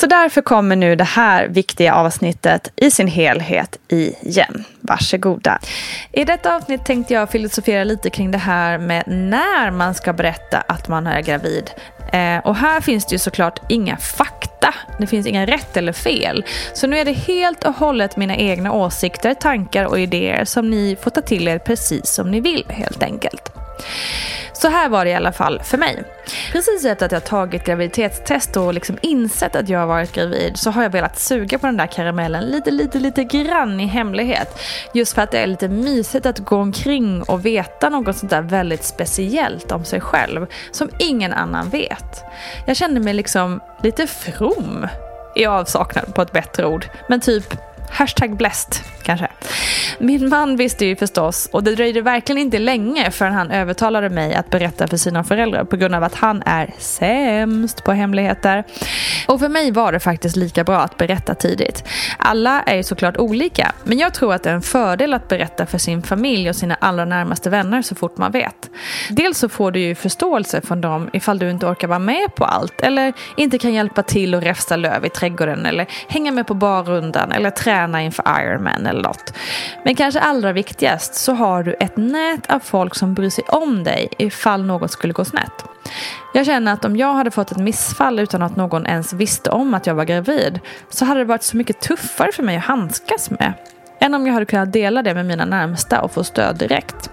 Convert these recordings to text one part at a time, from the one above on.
Så därför kommer nu det här viktiga avsnittet i sin helhet igen. Varsågoda. I detta avsnitt tänkte jag filosofera lite kring det här med när man ska berätta att man är gravid. Eh, och här finns det ju såklart inga fakta. Det finns inga rätt eller fel. Så nu är det helt och hållet mina egna åsikter, tankar och idéer som ni får ta till er precis som ni vill helt enkelt. Så här var det i alla fall för mig. Precis efter att jag tagit graviditetstest och liksom insett att jag har varit gravid så har jag velat suga på den där karamellen lite, lite, lite grann i hemlighet. Just för att det är lite mysigt att gå omkring och veta något sånt där väldigt speciellt om sig själv som ingen annan vet. Jag kände mig liksom lite from i avsaknad på ett bättre ord. Men typ Hashtag blessed, kanske. Min man visste ju förstås och det dröjde verkligen inte länge förrän han övertalade mig att berätta för sina föräldrar på grund av att han är sämst på hemligheter. Och för mig var det faktiskt lika bra att berätta tidigt. Alla är ju såklart olika, men jag tror att det är en fördel att berätta för sin familj och sina allra närmaste vänner så fort man vet. Dels så får du ju förståelse från dem ifall du inte orkar vara med på allt eller inte kan hjälpa till och räfsa löv i trädgården eller hänga med på barrundan eller träna inför Ironman eller något. Men kanske allra viktigast så har du ett nät av folk som bryr sig om dig ifall något skulle gå snett. Jag känner att om jag hade fått ett missfall utan att någon ens visste om att jag var gravid så hade det varit så mycket tuffare för mig att handskas med än om jag hade kunnat dela det med mina närmsta och få stöd direkt.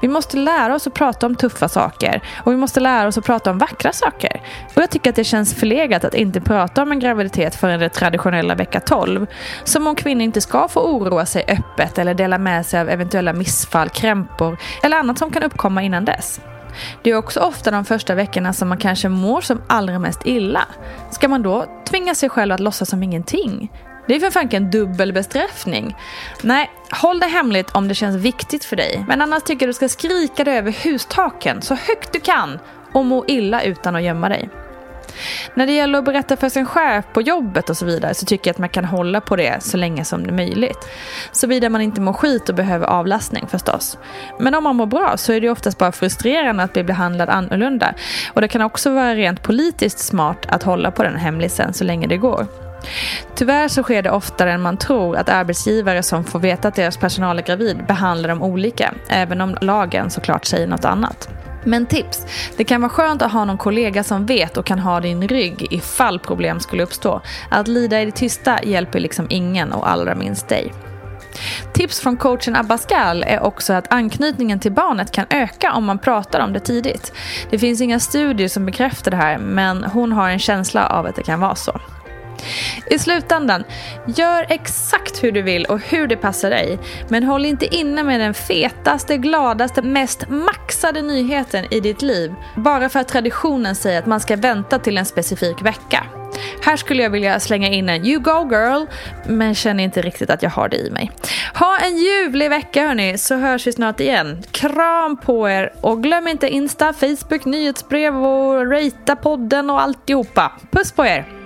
Vi måste lära oss att prata om tuffa saker och vi måste lära oss att prata om vackra saker. Och jag tycker att det känns förlegat att inte prata om en graviditet förrän det traditionella vecka 12. Som om kvinnor inte ska få oroa sig öppet eller dela med sig av eventuella missfall, krämpor eller annat som kan uppkomma innan dess. Det är också ofta de första veckorna som man kanske mår som allra mest illa. Ska man då tvinga sig själv att låtsas som ingenting? Det är för fanken dubbelbestraffning. Nej, håll det hemligt om det känns viktigt för dig. Men annars tycker jag du ska skrika dig över hustaken så högt du kan och må illa utan att gömma dig. När det gäller att berätta för sin chef på jobbet och så vidare så tycker jag att man kan hålla på det så länge som det är möjligt. Såvida man inte mår skit och behöver avlastning förstås. Men om man mår bra så är det oftast bara frustrerande att bli behandlad annorlunda. Och det kan också vara rent politiskt smart att hålla på den hemlisen så länge det går. Tyvärr så sker det oftare än man tror att arbetsgivare som får veta att deras personal är gravid behandlar dem olika, även om lagen såklart säger något annat. Men tips, det kan vara skönt att ha någon kollega som vet och kan ha din rygg ifall problem skulle uppstå. Att lida i det tysta hjälper liksom ingen och allra minst dig. Tips från coachen Abascal är också att anknytningen till barnet kan öka om man pratar om det tidigt. Det finns inga studier som bekräftar det här men hon har en känsla av att det kan vara så. I slutändan, gör exakt hur du vill och hur det passar dig. Men håll inte inne med den fetaste, gladaste, mest maxade nyheten i ditt liv. Bara för att traditionen säger att man ska vänta till en specifik vecka. Här skulle jag vilja slänga in en You go girl, men känner inte riktigt att jag har det i mig. Ha en ljuvlig vecka hörni, så hörs vi snart igen. Kram på er och glöm inte Insta, Facebook, nyhetsbrev och ratea podden och alltihopa. Puss på er!